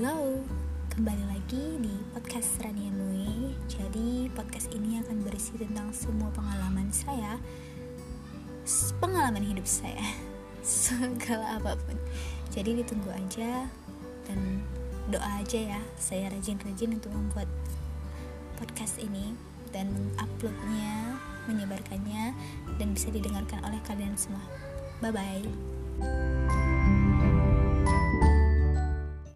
Halo, kembali lagi di podcast Rania Mui. Jadi podcast ini akan berisi tentang semua pengalaman saya, pengalaman hidup saya, segala apa pun. Jadi ditunggu aja dan doa aja ya. Saya rajin-rajin untuk membuat podcast ini dan uploadnya, menyebarkannya dan bisa didengarkan oleh kalian semua. Bye bye.